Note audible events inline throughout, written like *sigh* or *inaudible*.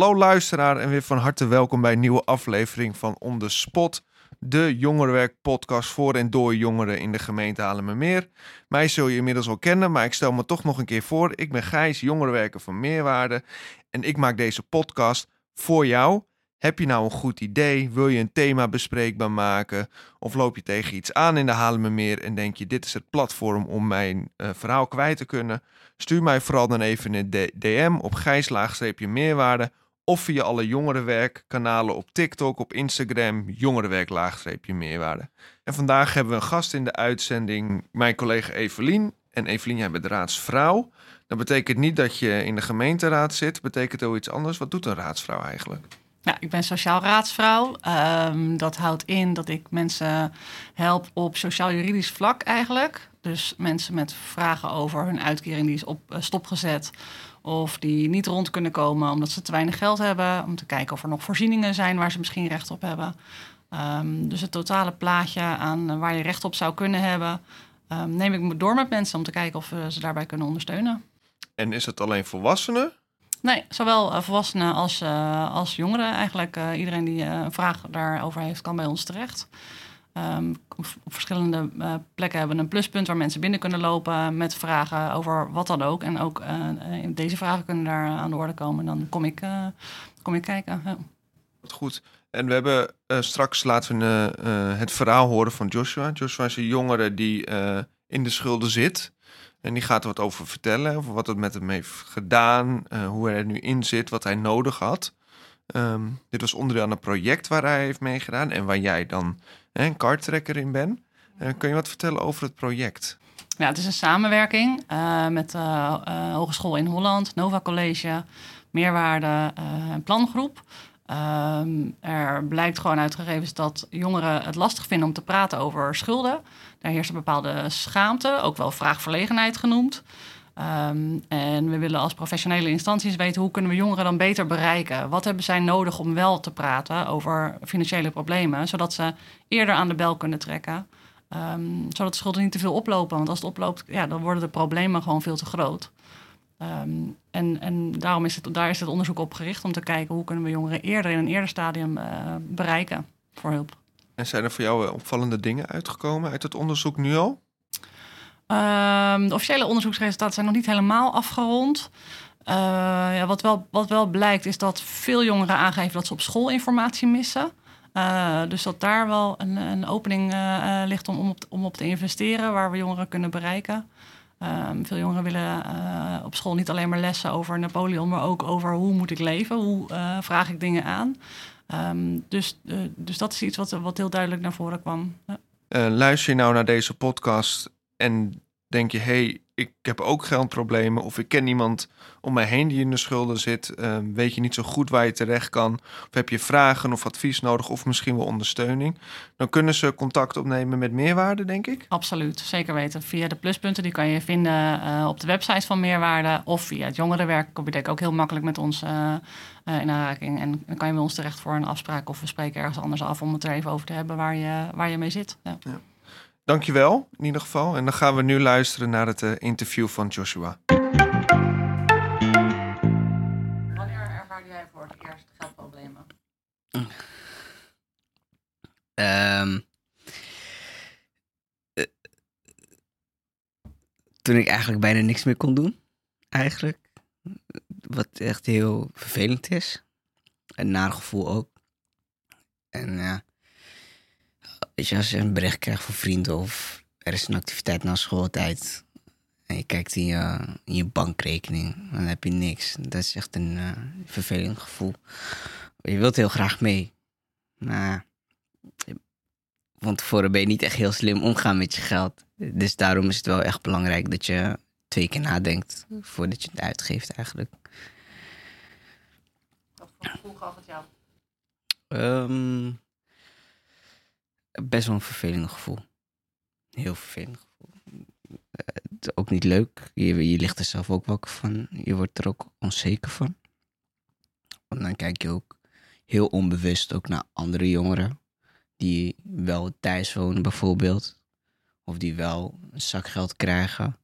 Hallo luisteraar en weer van harte welkom bij een nieuwe aflevering van On The Spot. De jongerenwerk podcast voor en door jongeren in de gemeente Haarlemmermeer. Mij zul je inmiddels al kennen, maar ik stel me toch nog een keer voor. Ik ben Gijs, jongerenwerker van Meerwaarde en ik maak deze podcast voor jou. Heb je nou een goed idee? Wil je een thema bespreekbaar maken? Of loop je tegen iets aan in de Haarlemmermeer en denk je dit is het platform om mijn uh, verhaal kwijt te kunnen? Stuur mij vooral dan even een DM op gijs-meerwaarde of via alle jongerenwerkkanalen op TikTok, op Instagram, jongerenwerk-meerwaarde. En vandaag hebben we een gast in de uitzending, mijn collega Evelien. En Evelien, jij bent raadsvrouw. Dat betekent niet dat je in de gemeenteraad zit, betekent ook iets anders. Wat doet een raadsvrouw eigenlijk? Ja, ik ben sociaal raadsvrouw. Um, dat houdt in dat ik mensen help op sociaal-juridisch vlak eigenlijk. Dus mensen met vragen over hun uitkering die is op uh, stopgezet. Of die niet rond kunnen komen omdat ze te weinig geld hebben. Om te kijken of er nog voorzieningen zijn waar ze misschien recht op hebben. Um, dus het totale plaatje aan waar je recht op zou kunnen hebben. Um, neem ik door met mensen om te kijken of we ze daarbij kunnen ondersteunen. En is het alleen volwassenen? Nee, zowel uh, volwassenen als, uh, als jongeren eigenlijk. Uh, iedereen die een vraag daarover heeft, kan bij ons terecht. Um, op, verschillende plekken hebben we een pluspunt waar mensen binnen kunnen lopen met vragen over wat dan ook. En ook deze vragen kunnen daar aan de orde komen. Dan kom ik, kom ik kijken. Wat goed. En we hebben straks laten we het verhaal horen van Joshua. Joshua is een jongere die in de schulden zit. En die gaat er wat over vertellen, over wat het met hem heeft gedaan, hoe hij er nu in zit, wat hij nodig had. Um, dit was onderdeel aan een project waar hij heeft meegedaan en waar jij dan een karttrekker in bent. Uh, kun je wat vertellen over het project? Ja, het is een samenwerking uh, met de Hogeschool in Holland, Nova College, Meerwaarde en Plangroep. Um, er blijkt gewoon uit gegevens dat jongeren het lastig vinden om te praten over schulden. Daar heerst een bepaalde schaamte, ook wel vraagverlegenheid genoemd. Um, en we willen als professionele instanties weten hoe kunnen we jongeren dan beter bereiken. Wat hebben zij nodig om wel te praten over financiële problemen, zodat ze eerder aan de bel kunnen trekken. Um, zodat de schulden niet te veel oplopen. Want als het oploopt, ja, dan worden de problemen gewoon veel te groot. Um, en, en daarom is het, daar is het onderzoek op gericht om te kijken hoe kunnen we jongeren eerder in een eerder stadium uh, bereiken voor hulp. En zijn er voor jou opvallende dingen uitgekomen uit het onderzoek nu al? Um, de officiële onderzoeksresultaten zijn nog niet helemaal afgerond. Uh, ja, wat, wel, wat wel blijkt is dat veel jongeren aangeven dat ze op school informatie missen. Uh, dus dat daar wel een, een opening uh, ligt om, om, op, om op te investeren, waar we jongeren kunnen bereiken. Um, veel jongeren willen op school niet alleen maar lessen over Napoleon, maar ook over hoe moet ik leven, hoe vraag ik dingen aan. Um, dus, dus dat is iets wat, wat heel duidelijk naar voren kwam. Luister je nou naar deze podcast en denk je, hey, ik heb ook geldproblemen of ik ken iemand om mij heen die in de schulden zit, uh, weet je niet zo goed waar je terecht kan, of heb je vragen of advies nodig of misschien wel ondersteuning, dan kunnen ze contact opnemen met Meerwaarde, denk ik? Absoluut, zeker weten. Via de pluspunten, die kan je vinden uh, op de website van Meerwaarde of via het jongerenwerk kom je ook heel makkelijk met ons uh, in aanraking. En dan kan je bij ons terecht voor een afspraak of we spreken ergens anders af om het er even over te hebben waar je, waar je mee zit. Ja. ja. Dankjewel in ieder geval. En dan gaan we nu luisteren naar het uh, interview van Joshua. Wanneer ervaarde jij voor het eerst geldproblemen? Um, uh, toen ik eigenlijk bijna niks meer kon doen. Eigenlijk. Wat echt heel vervelend is. Een naar gevoel ook. En ja Weet je, als je een bericht krijgt van vrienden of er is een activiteit na schooltijd en je kijkt in je, in je bankrekening, dan heb je niks. Dat is echt een uh, vervelend gevoel. Je wilt heel graag mee, maar van tevoren ben je niet echt heel slim omgaan met je geld. Dus daarom is het wel echt belangrijk dat je twee keer nadenkt voordat je het uitgeeft eigenlijk. Wat voor gevoel gaf het jou? Um, best wel een vervelend gevoel. Heel vervelend gevoel. Uh, ook niet leuk. Je, je ligt er zelf ook wakker van. Je wordt er ook onzeker van. Want dan kijk je ook heel onbewust ook naar andere jongeren. Die wel thuis wonen bijvoorbeeld. Of die wel een zak geld krijgen.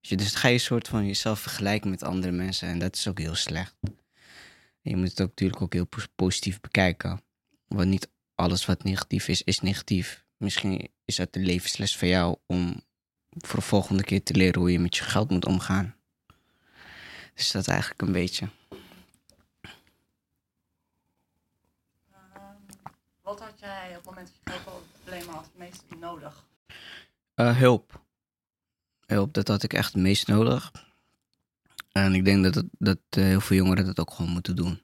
Dus dan ga je een soort van jezelf vergelijken met andere mensen. En dat is ook heel slecht. Je moet het ook natuurlijk ook heel pos- positief bekijken. Want niet alles wat negatief is, is negatief. Misschien is het de levensles voor jou om voor de volgende keer te leren hoe je met je geld moet omgaan. Dus dat eigenlijk een beetje. Ehm, wat had jij op het moment dat je geldproblemen had het meest nodig? Eh, hulp. Hulp, dat had ik echt het meest nodig. En ik denk dat, het, dat eh, heel veel jongeren dat ook gewoon moeten doen.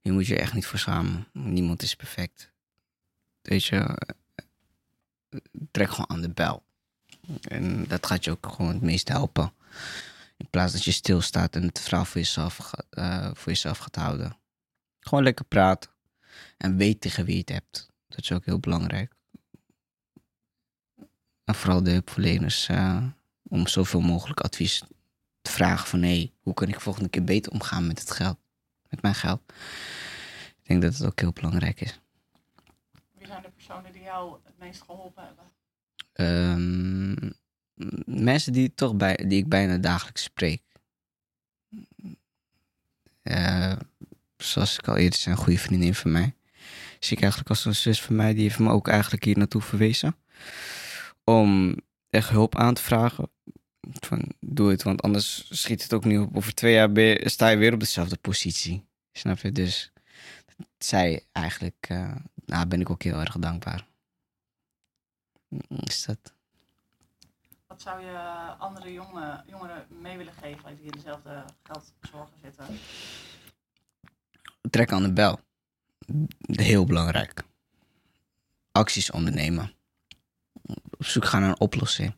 Je moet je echt niet voor schamen. Niemand is perfect. Weet je, eh, trek gewoon aan de bel. En dat gaat je ook gewoon het meest helpen. In plaats dat je stilstaat en het verhaal voor jezelf, eh, voor jezelf gaat houden. Gewoon lekker praten. En weet tegen wie je het hebt. Dat is ook heel belangrijk. En vooral de hulpverleners eh, om zoveel mogelijk advies te vragen van hé, hoe kan ik volgende keer beter omgaan met het geld, met mijn geld. Ik denk dat het ook heel belangrijk is. Personen die jou het meest geholpen hebben? Ehm, mensen die, toch bij, die ik bijna dagelijks spreek. Eh, zoals ik al eerder zei, een goede vriendin van mij. Zie ik eigenlijk als een zus van mij, die heeft me ook eigenlijk hier naartoe verwezen. Om echt hulp aan te vragen. Van, doe het, want anders schiet het ook niet op. Over twee jaar sta je weer op dezelfde positie. Snap je? Dus zij eigenlijk, eh nou ben ik ook heel erg dankbaar. Is dat? Wat zou je andere jonge, jongeren mee willen geven die in dezelfde geldzorgen zitten? Trek aan de bel. Heel belangrijk. Acties ondernemen. Op zoek gaan naar een oplossing.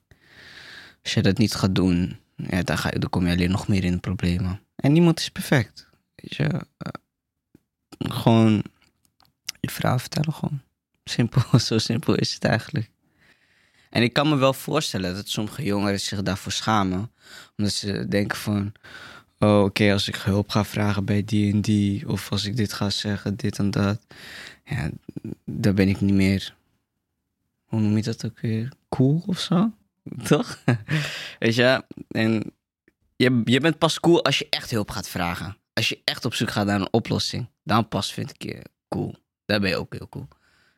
Als je dat niet gaat doen, ja, dan, ga je, dan kom je alleen nog meer in de problemen. En niemand is perfect. Weet je, eh, gewoon je verhaal vertellen gewoon. Simpel, *laughs* zo simpel is het eigenlijk. En ik kan me wel voorstellen dat sommige jongeren zich daarvoor schamen. Omdat ze denken van... Oh, oké, als ik hulp ga vragen bij die en die... of als ik dit ga zeggen, dit en dat... Ja, dan ben ik niet meer... Hoe noem je dat ook weer? Cool of zo? *laughs* Toch? Weet je, en je, je bent pas cool als je echt hulp gaat vragen. Als je echt op zoek gaat naar een oplossing. Dan pas vind ik je cool. Daar ben je ook heel cool.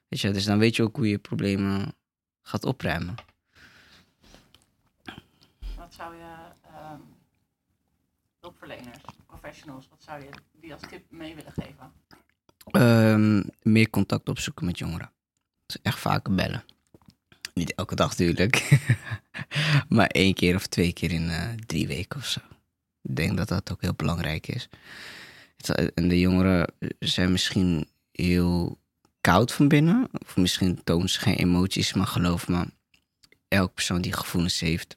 Weet je, dus dan weet je ook hoe je problemen gaat opruimen. Wat zou je ehm, hulpverleners, professionals, wat zou je die als tip mee willen geven? Ehm, meer contact opzoeken met jongeren. Dus echt vaker bellen. Niet elke dag natuurlijk. *laughs* maar één keer of twee keer in eh, drie weken of zo. Ik denk dat dat ook heel belangrijk is. Het- En de jongeren zijn misschien heel koud van binnen. Of misschien tonen ze geen emoties. Maar geloof me, elke persoon die gevoelens heeft...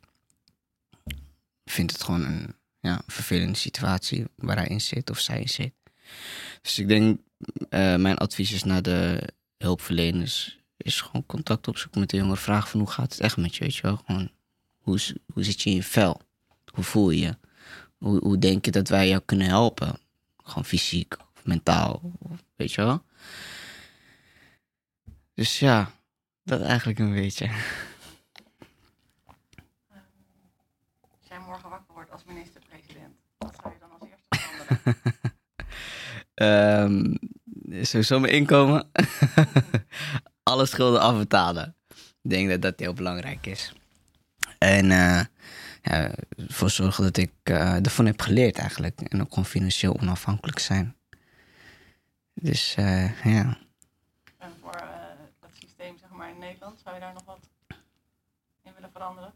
vindt het gewoon een ja, vervelende situatie waar hij in zit of zij in zit. Dus ik denk eh, mijn advies is naar de hulpverleners is gewoon contact opzoeken met de jongeren. Vragen van hoe gaat het echt met je, weet je wel? Gewoon, hoe, hoe zit je in je vel? Hoe voel je je? Hoe, hoe denk je dat wij jou kunnen helpen? Gewoon fysiek of mentaal, of, weet je wel? Dus ja, dat eigenlijk een beetje. Als jij morgen wakker wordt als minister-president, wat zou je dan als eerste veranderen? *laughs* Ehm sowieso mijn inkomen. *laughs* Alle schulden afbetalen. Ik denk dat dat heel belangrijk is. En eh ja, ervoor zorgen dat ik eh, ervan heb geleerd eigenlijk. En ook gewoon financieel onafhankelijk zijn. Dus eh, ja. en voor eh, het systeem zeg maar, in Nederland, zou je daar nog wat in willen veranderen?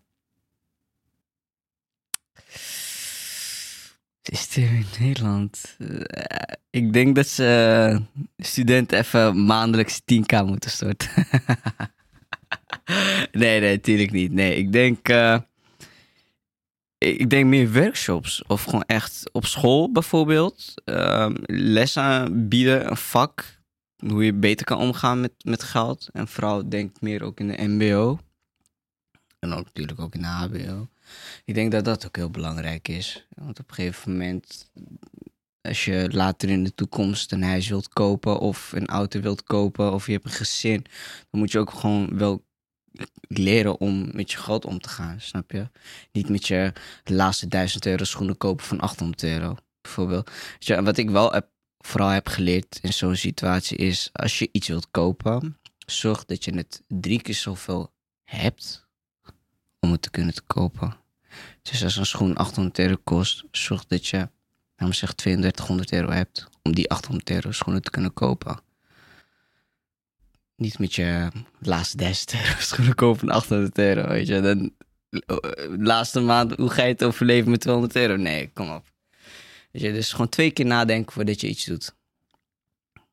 Systeem in Nederland. Eh, ik denk dat ze eh, studenten even maandelijks 10k moeten storten. *laughs* nee, nee, natuurlijk niet. Nee, ik denk. Ik denk meer workshops. Of gewoon echt op school bijvoorbeeld. ehm, les aanbieden, een vak. Hoe je beter kan omgaan met, met geld. En vooral denk ik meer ook in de MBO. En ook natuurlijk ook in de HBO. Ik denk dat dat ook heel belangrijk is. Want op een gegeven moment, als je later in de toekomst een huis wilt kopen of een auto wilt kopen of je hebt een gezin, dan moet je ook gewoon wel leren om met je geld om te gaan, snap je? Niet met je laatste 1000 euro schoenen kopen van 800 euro, bijvoorbeeld. Wat ik wel heb vooral heb geleerd in zo'n situatie is... als je iets wilt kopen, zorg dat je het drie keer zoveel hebt... om het te kunnen te kopen. Dus als een schoen 800 euro kost, zorg dat je, laten we zeggen, 3200 euro hebt... om die 800 euro schoenen te kunnen kopen niet met je laatste des euro schoenen van 800 euro, weet je. Dan, eh, laatste maand, hoe ga je het overleven met 200 euro? Nee, kom op. Weet je, dus gewoon twee keer nadenken voordat je iets doet.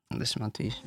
Dat is mijn advies.